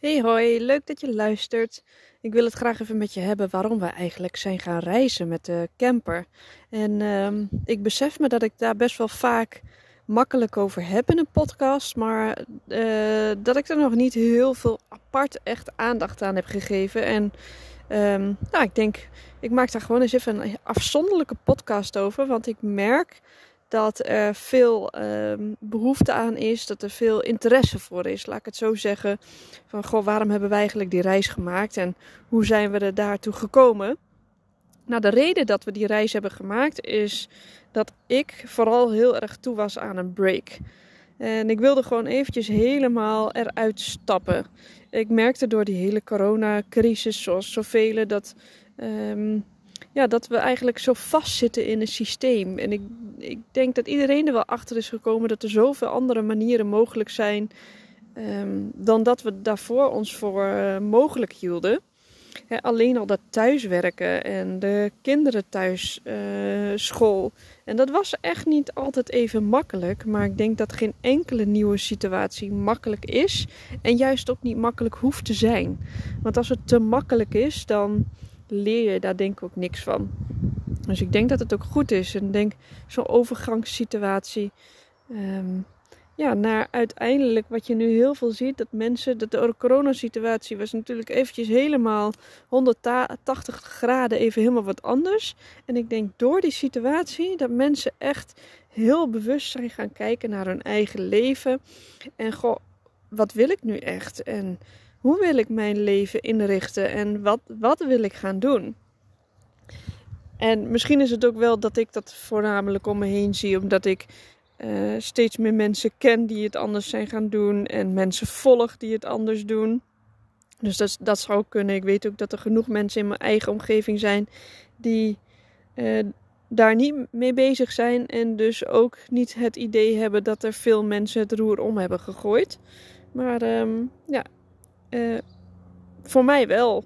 Hey hoi, leuk dat je luistert. Ik wil het graag even met je hebben waarom we eigenlijk zijn gaan reizen met de camper. En ehm, ik besef me dat ik daar best wel vaak makkelijk over heb in een podcast, maar uh, dat ik er nog niet heel veel apart echt aandacht aan heb gegeven. En um, nou, ik denk, ik maak daar gewoon eens even een afzonderlijke podcast over, want ik merk dat er veel ehm, behoefte aan is, dat er veel interesse voor is. Laat ik het zo zeggen. Van goh, waarom hebben wij eigenlijk die reis gemaakt en hoe zijn we er daartoe gekomen? Nou, de reden dat we die reis hebben gemaakt is dat ik vooral heel erg toe was aan een break. En ik wilde gewoon eventjes helemaal eruit stappen. Ik merkte door die hele coronacrisis, zoals zoveel, dat um, ja, dat we eigenlijk zo vastzitten in een systeem. En ik, ik denk dat iedereen er wel achter is gekomen dat er zoveel andere manieren mogelijk zijn um, dan dat we daarvoor ons voor uh, mogelijk hielden. alleen al dat thuiswerken en de kinderen thuis uh, school. En dat was echt niet altijd even makkelijk. Maar ik denk dat geen enkele nieuwe situatie makkelijk is. En juist ook niet makkelijk hoeft te zijn. Want als het te makkelijk is, dan leer je daar denk ik ook niks van. Dus ik denk dat het ook goed is. En denk zo'n overgangssituatie. Um, ja, naar uiteindelijk wat je nu heel veel ziet. Dat mensen, dat de coronasituatie was natuurlijk eventjes helemaal 180 graden even helemaal wat anders. En ik denk door die situatie dat mensen echt heel bewust zijn gaan kijken naar hun eigen leven. En goh, wat wil ik nu echt? En hoe wil ik mijn leven inrichten en wat, wat wil ik gaan doen? En misschien is het ook wel dat ik dat voornamelijk om me heen zie, omdat ik uh, steeds meer mensen ken die het anders zijn gaan doen en mensen volg die het anders doen. Dus dat, dat zou kunnen. Ik weet ook dat er genoeg mensen in mijn eigen omgeving zijn die uh, daar niet mee bezig zijn en dus ook niet het idee hebben dat er veel mensen het roer om hebben gegooid. Maar um, ja, uh, voor mij wel.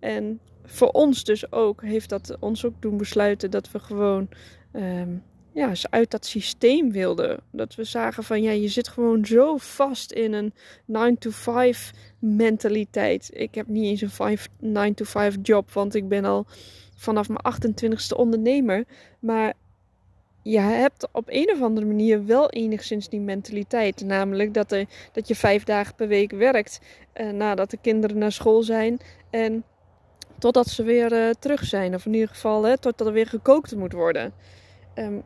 En voor ons dus ook heeft dat ons ook doen besluiten dat we gewoon um, ja, uit dat systeem wilden. Dat we zagen van ja, je zit gewoon zo vast in een 9 to 5 mentaliteit. Ik heb niet eens een 5, 9 to 5 job, want ik ben al vanaf mijn 28ste ondernemer. Maar je hebt op een of andere manier wel enigszins die mentaliteit. Namelijk dat, er, dat je vijf dagen per week werkt uh, nadat de kinderen naar school zijn. En totdat ze weer uh, terug zijn. Of in ieder geval hè, totdat er weer gekookt moet worden. Um,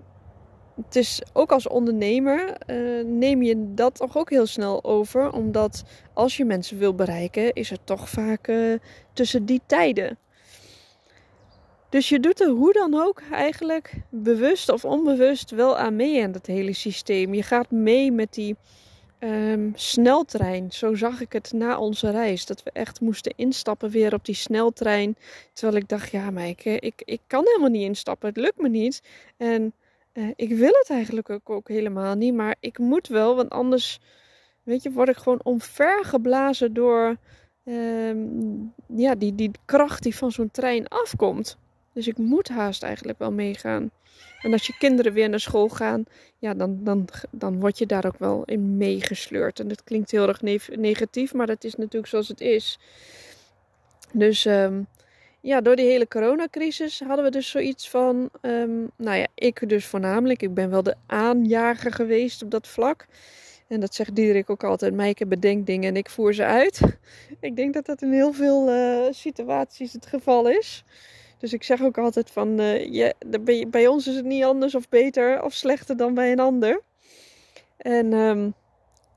het is ook als ondernemer uh, neem je dat toch ook heel snel over. Omdat als je mensen wil bereiken, is het toch vaak tussen die tijden. Dus je doet er hoe dan ook eigenlijk bewust of onbewust wel aan mee in dat hele systeem. Je gaat mee met die um, sneltrein. Zo zag ik het na onze reis. Dat we echt moesten instappen weer op die sneltrein. Terwijl ik dacht, ja, maar ik, eh, ik, ik kan helemaal niet instappen. Het lukt me niet. En uh, ik wil het eigenlijk ook, ook helemaal niet. Maar ik moet wel, want anders, weet je, word ik gewoon omvergeblazen door um, ja, die, die kracht die van zo'n trein afkomt. Dus ik moet haast eigenlijk wel meegaan. En als je kinderen weer naar school gaan, ja, dan, dan, dan word je daar ook wel in meegesleurd. En dat klinkt heel erg negatief, maar dat is natuurlijk zoals het is. Dus um, ja, door die hele coronacrisis hadden we dus zoiets van, um, nou ja, ik dus voornamelijk. Ik ben wel de aanjager geweest op dat vlak. En dat zegt Diederik ook altijd. Mijke bedenkt dingen en ik voer ze uit. ik denk dat dat in heel veel uh, situaties het geval is. Dus ik zeg ook altijd van, uh, ja, bij ons is het niet anders of beter of slechter dan bij een ander. En, um,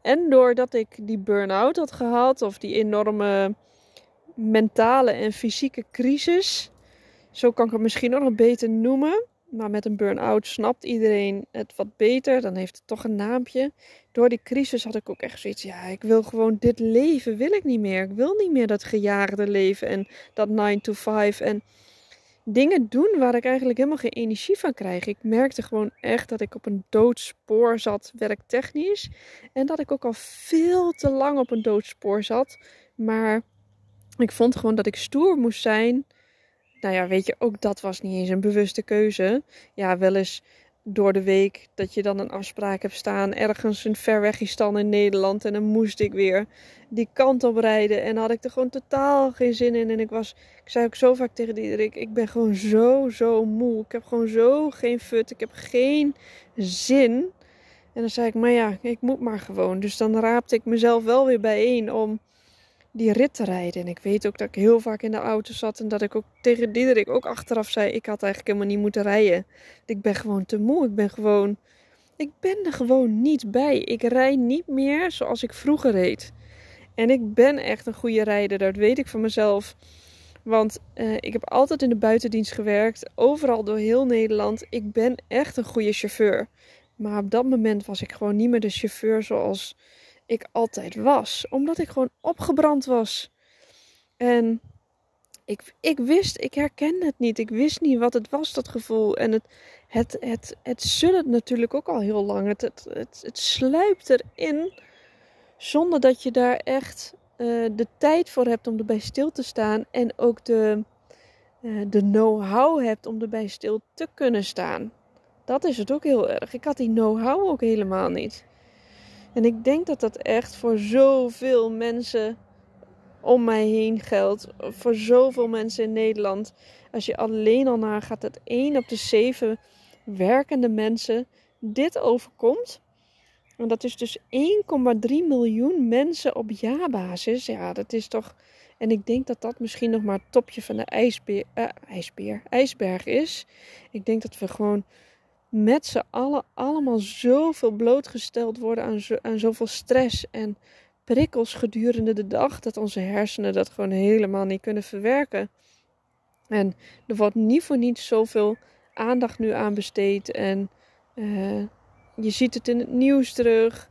en doordat ik die burn-out had gehad of die enorme mentale en fysieke crisis, zo kan ik het misschien nog beter noemen. Maar met een burn-out snapt iedereen het wat beter. Dan heeft het toch een naampje. Door die crisis had ik ook echt zoiets. Ja, ik wil gewoon dit leven wil ik niet meer. Ik wil niet meer dat gejaagde leven en dat 9 to 5. En dingen doen waar ik eigenlijk helemaal geen energie van krijg. Ik merkte gewoon echt dat ik op een doodspoor zat, werktechnisch. En dat ik ook al veel te lang op een doodspoor zat. Maar ik vond gewoon dat ik stoer moest zijn. Nou ja, weet je, ook dat was niet eens een bewuste keuze. Ja, wel eens door de week dat je dan een afspraak hebt staan. Ergens een ver wegistan in Nederland en dan moest ik weer die kant op rijden. En had ik er gewoon totaal geen zin in. En ik was ik zei ook zo vaak tegen Diederik ik ben gewoon zo zo moe. Ik heb gewoon zo geen fut. Ik heb geen zin. En dan zei ik maar ja ik moet maar gewoon. Dus dan raapte ik mezelf wel weer bijeen om die rit te rijden. En ik weet ook dat ik heel vaak in de auto zat en dat ik ook tegen Diederik ook achteraf zei: ik had eigenlijk helemaal niet moeten rijden. Ik ben gewoon te moe. Ik ben gewoon, ik ben er gewoon niet bij. Ik rij niet meer zoals ik vroeger reed. En ik ben echt een goede rijder, dat weet ik van mezelf. Want uh, ik heb altijd in de buitendienst gewerkt, overal door heel Nederland. Ik ben echt een goede chauffeur. Maar op dat moment was ik gewoon niet meer de chauffeur zoals ik altijd was. Omdat ik gewoon opgebrand was. En ik, ik wist, ik herkende het niet. Ik wist niet wat het was, dat gevoel. En het, het, het, het zullen natuurlijk ook al heel lang. Het, het, het, het sluipt erin zonder dat je daar echt uh, de tijd voor hebt om erbij stil te staan. En ook de, uh, de know-how hebt om erbij stil te kunnen staan. Dat is het ook heel erg. Ik had die know-how ook helemaal niet. En ik denk dat dat echt voor zoveel mensen om mij heen geldt. Voor zoveel mensen in Nederland. Als je alleen al nagaat dat 1 op de 7 werkende mensen dit overkomt. En dat is dus 1,3 miljoen mensen op jaarbasis. Ja, dat is toch. En ik denk dat dat misschien nog maar het topje van de ijsbeer, uh, ijsbeer, ijsberg is. Ik denk dat we gewoon met z'n allen allemaal zoveel blootgesteld worden aan, zo, aan zoveel stress en prikkels gedurende de dag, dat onze hersenen dat gewoon helemaal niet kunnen verwerken. En er wordt niet voor niets zoveel aandacht nu aan besteed. En uh, je ziet het in het nieuws terug.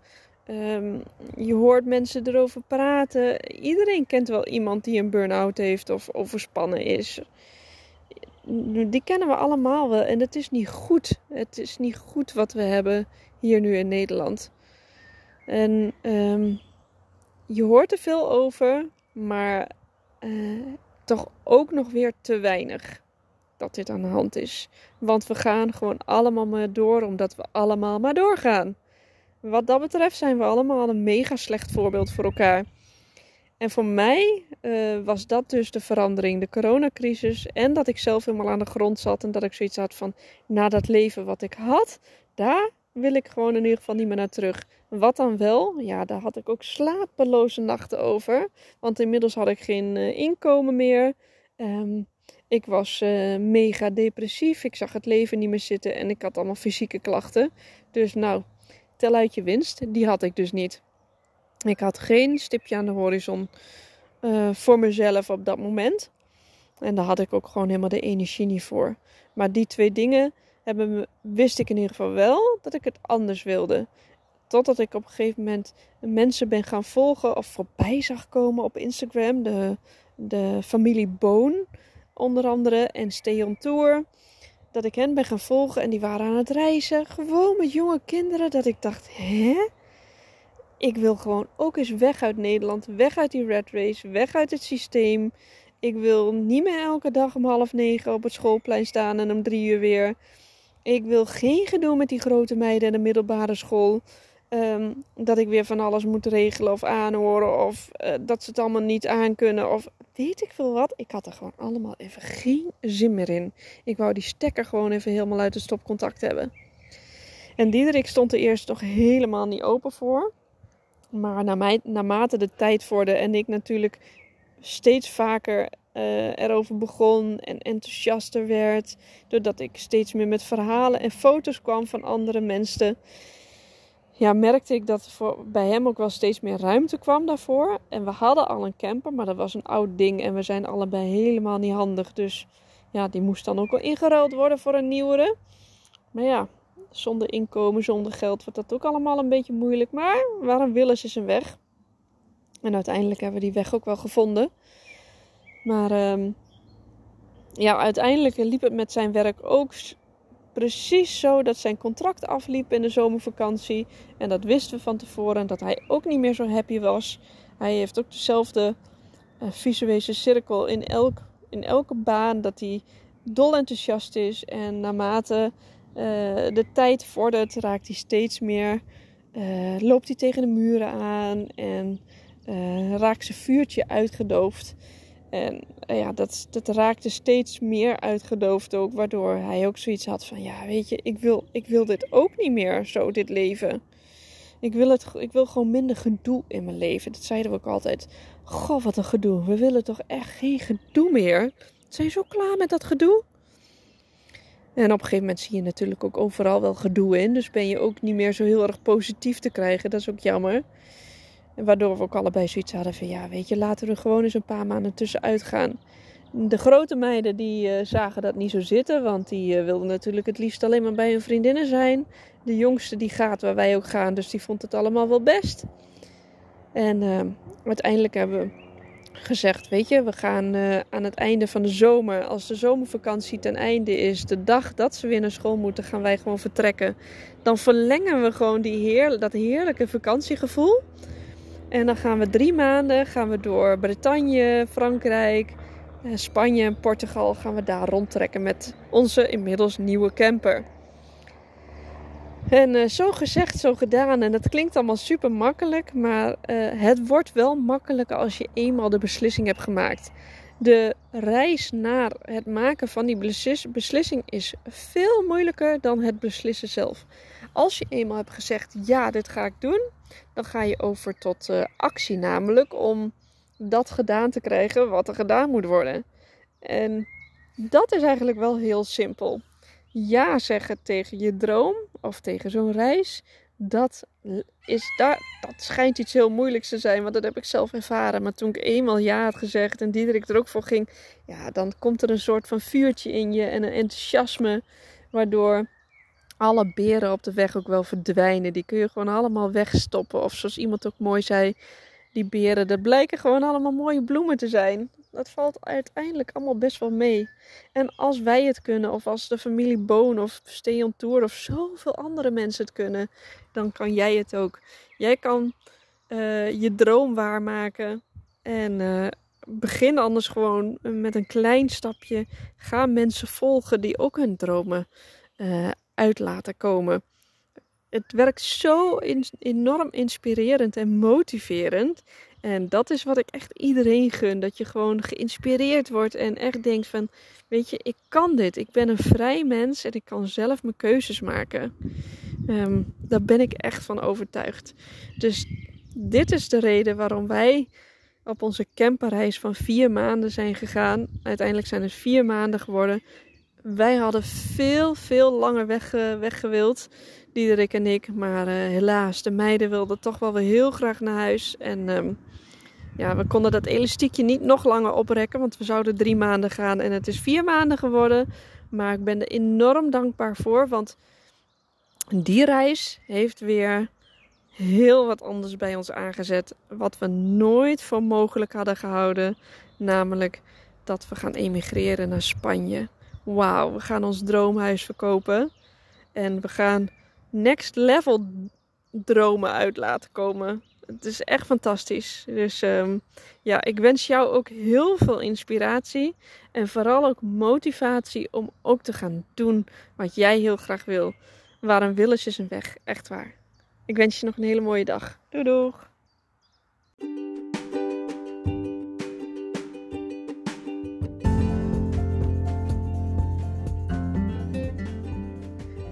Um, je hoort mensen erover praten. Iedereen kent wel iemand die een burn-out heeft of overspannen is die kennen we allemaal wel. En het is niet goed. Het is niet goed wat we hebben hier nu in Nederland. En um, je hoort er veel over, maar uh, toch ook nog weer te weinig dat dit aan de hand is. Want we gaan gewoon allemaal maar door, omdat we allemaal maar doorgaan. Wat dat betreft zijn we allemaal een mega slecht voorbeeld voor elkaar. En voor mij uh, was dat dus de verandering, de coronacrisis. En dat ik zelf helemaal aan de grond zat en dat ik zoiets had van, na dat leven wat ik had, daar wil ik gewoon in ieder geval niet meer naar terug. Wat dan wel? Ja, daar had ik ook slapeloze nachten over. Want inmiddels had ik geen uh, inkomen meer. Um, ik was uh, mega depressief. Ik zag het leven niet meer zitten en ik had allemaal fysieke klachten. Dus nou, tel uit je winst. Die had ik dus niet. Ik had geen stipje aan de horizon uh, voor mezelf op dat moment. En daar had ik ook gewoon helemaal de energie niet voor. Maar die twee dingen hebben, wist ik in ieder geval wel dat ik het anders wilde. Totdat ik op een gegeven moment mensen ben gaan volgen of voorbij zag komen op Instagram. De, de familie Boon onder andere en Stay Tour. Dat ik hen ben gaan volgen en die waren aan het reizen. Gewoon met jonge kinderen. Dat ik dacht, hè? Ik wil gewoon ook eens weg uit Nederland, weg uit die red race, weg uit het systeem. Ik wil niet meer elke dag om half negen op het schoolplein staan en om drie uur weer. Ik wil geen gedoe met die grote meiden en de middelbare school. Ehm, dat ik weer van alles moet regelen of aanhoren. Of uh, dat ze het allemaal niet aankunnen. Of weet ik veel wat. Ik had er gewoon allemaal even geen zin meer in. Ik wou die stekker gewoon even helemaal uit het stopcontact hebben. En Diederik stond er eerst nog helemaal niet open voor. Maar naarmate de tijd vorderde en ik natuurlijk steeds vaker uh, erover begon en enthousiaster werd, doordat ik steeds meer met verhalen en foto's kwam van andere mensen, ja, merkte ik dat voor, bij hem ook wel steeds meer ruimte kwam daarvoor. En we hadden al een camper, maar dat was een oud ding en we zijn allebei helemaal niet handig. Dus Ja, die moest dan ook wel ingeruild worden voor een nieuwere. Maar ja, zonder inkomen, zonder geld wordt dat ook allemaal een beetje moeilijk. Maar waarom willen ze zijn weg? En uiteindelijk hebben we die weg ook wel gevonden. Maar ehm, ja, uiteindelijk liep het met zijn werk ook precies zo dat zijn contract afliep in de zomervakantie. En dat wisten we van tevoren. Dat hij ook niet meer zo happy was. Hij heeft ook dezelfde uh, visuele cirkel in, elk, in elke baan. Dat hij dol enthousiast is. En naarmate de tijd vordert, raakt hij steeds meer. Uh, loopt hij tegen de muren aan. En raakt zijn vuurtje uitgedoofd. En eh, ja, dat, raakte steeds meer uitgedoofd ook. Waardoor hij ook zoiets had van: ja, weet je, ik wil, ik wil dit ook niet meer, zo dit leven. Ik wil, het, ik wil gewoon minder gedoe in mijn leven. Dat zeiden we ook altijd. Goh, wat een gedoe. We willen toch echt geen gedoe meer. Zijn zo klaar met dat gedoe. En op een gegeven moment zie je natuurlijk ook overal wel gedoe in. Dus ben je ook niet meer zo heel erg positief te krijgen. Dat is ook jammer. En waardoor we ook allebei zoiets hadden van ja, weet je, laten we gewoon eens een paar maanden tussenuit gaan. De grote meiden die uh, zagen dat niet zo zitten, want die uh, wilden natuurlijk het liefst alleen maar bij hun vriendinnen zijn. De jongste die gaat waar wij ook gaan, dus die vond het allemaal wel best. En uh, uiteindelijk hebben we gezegd, weet je, we gaan aan het einde van de zomer, als de zomervakantie ten einde is, de dag dat ze weer naar school moeten, gaan wij gewoon vertrekken. Dan verlengen we gewoon die heer, dat heerlijke vakantiegevoel. En dan gaan we drie maanden gaan we door Bretagne, Frankrijk, eh, Spanje en Portugal gaan we daar rondtrekken met onze inmiddels nieuwe camper. En uh, zo gezegd, zo gedaan. En dat klinkt allemaal super makkelijk, maar uh, het wordt wel makkelijker als je eenmaal de beslissing hebt gemaakt. De reis naar het maken van die beslissing is veel moeilijker dan het beslissen zelf. Als je eenmaal hebt gezegd: ja, dit ga ik doen, dan ga je over tot uh, actie, namelijk om dat gedaan te krijgen wat er gedaan moet worden. En dat is eigenlijk wel heel simpel. Ja zeggen tegen je droom of tegen zo'n reis, dat, is daar, dat schijnt iets heel moeilijks te zijn, want dat heb ik zelf ervaren. Maar toen ik eenmaal ja had gezegd en Diederik er ook voor ging, ja, dan komt er een soort van vuurtje in je en een enthousiasme, waardoor alle beren op de weg ook wel verdwijnen. Die kun je gewoon allemaal wegstoppen. Of zoals iemand ook mooi zei, die beren, dat blijken gewoon allemaal mooie bloemen te zijn. Dat valt uiteindelijk allemaal best wel mee. En als wij het kunnen, of als de familie Boon of Steon Tour of zoveel andere mensen het kunnen, dan kan jij het ook. Jij kan uh, je droom waarmaken. En uh, begin anders gewoon met een klein stapje. Ga mensen volgen die ook hun dromen uh, uit laten komen. Het werkt zo enorm inspirerend en motiverend. En dat is wat ik echt iedereen gun. Dat je gewoon geïnspireerd wordt en echt denkt van... Weet je, ik kan dit. Ik ben een vrij mens en ik kan zelf mijn keuzes maken. Um, daar ben ik echt van overtuigd. Dus dit is de reden waarom wij op onze camperreis van vier maanden zijn gegaan. Uiteindelijk zijn het vier maanden geworden wij hadden veel, veel langer weg, weggewild, Diederik en ik. Maar uh, helaas, de meiden wilden toch wel weer heel graag naar huis. En um, ja, we konden dat elastiekje niet nog langer oprekken, want we zouden drie maanden gaan en het is vier maanden geworden. Maar ik ben er enorm dankbaar voor, want die reis heeft weer heel wat anders bij ons aangezet. Wat we nooit voor mogelijk hadden gehouden. Namelijk dat we gaan emigreren naar Spanje wauw, we gaan ons droomhuis verkopen. En we gaan next level dromen uit laten komen. Het is echt fantastisch. Dus um, ja, ik wens jou ook heel veel inspiratie. En vooral ook motivatie om ook te gaan doen wat jij heel graag wil. Waarom willen ze zijn weg? Echt waar. Ik wens je nog een hele mooie dag. Doei doeg!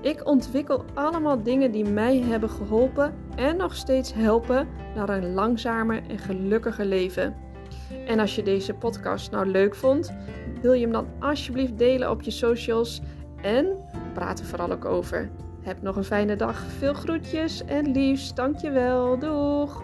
Ik ontwikkel allemaal dingen die mij hebben geholpen en nog steeds helpen naar een langzamer en gelukkiger leven. En als je deze podcast nou leuk vond, wil je hem dan alsjeblieft delen op je socials en praat er vooral ook over. Heb nog een fijne dag. Veel groetjes en liefst. Dankjewel. Doeg!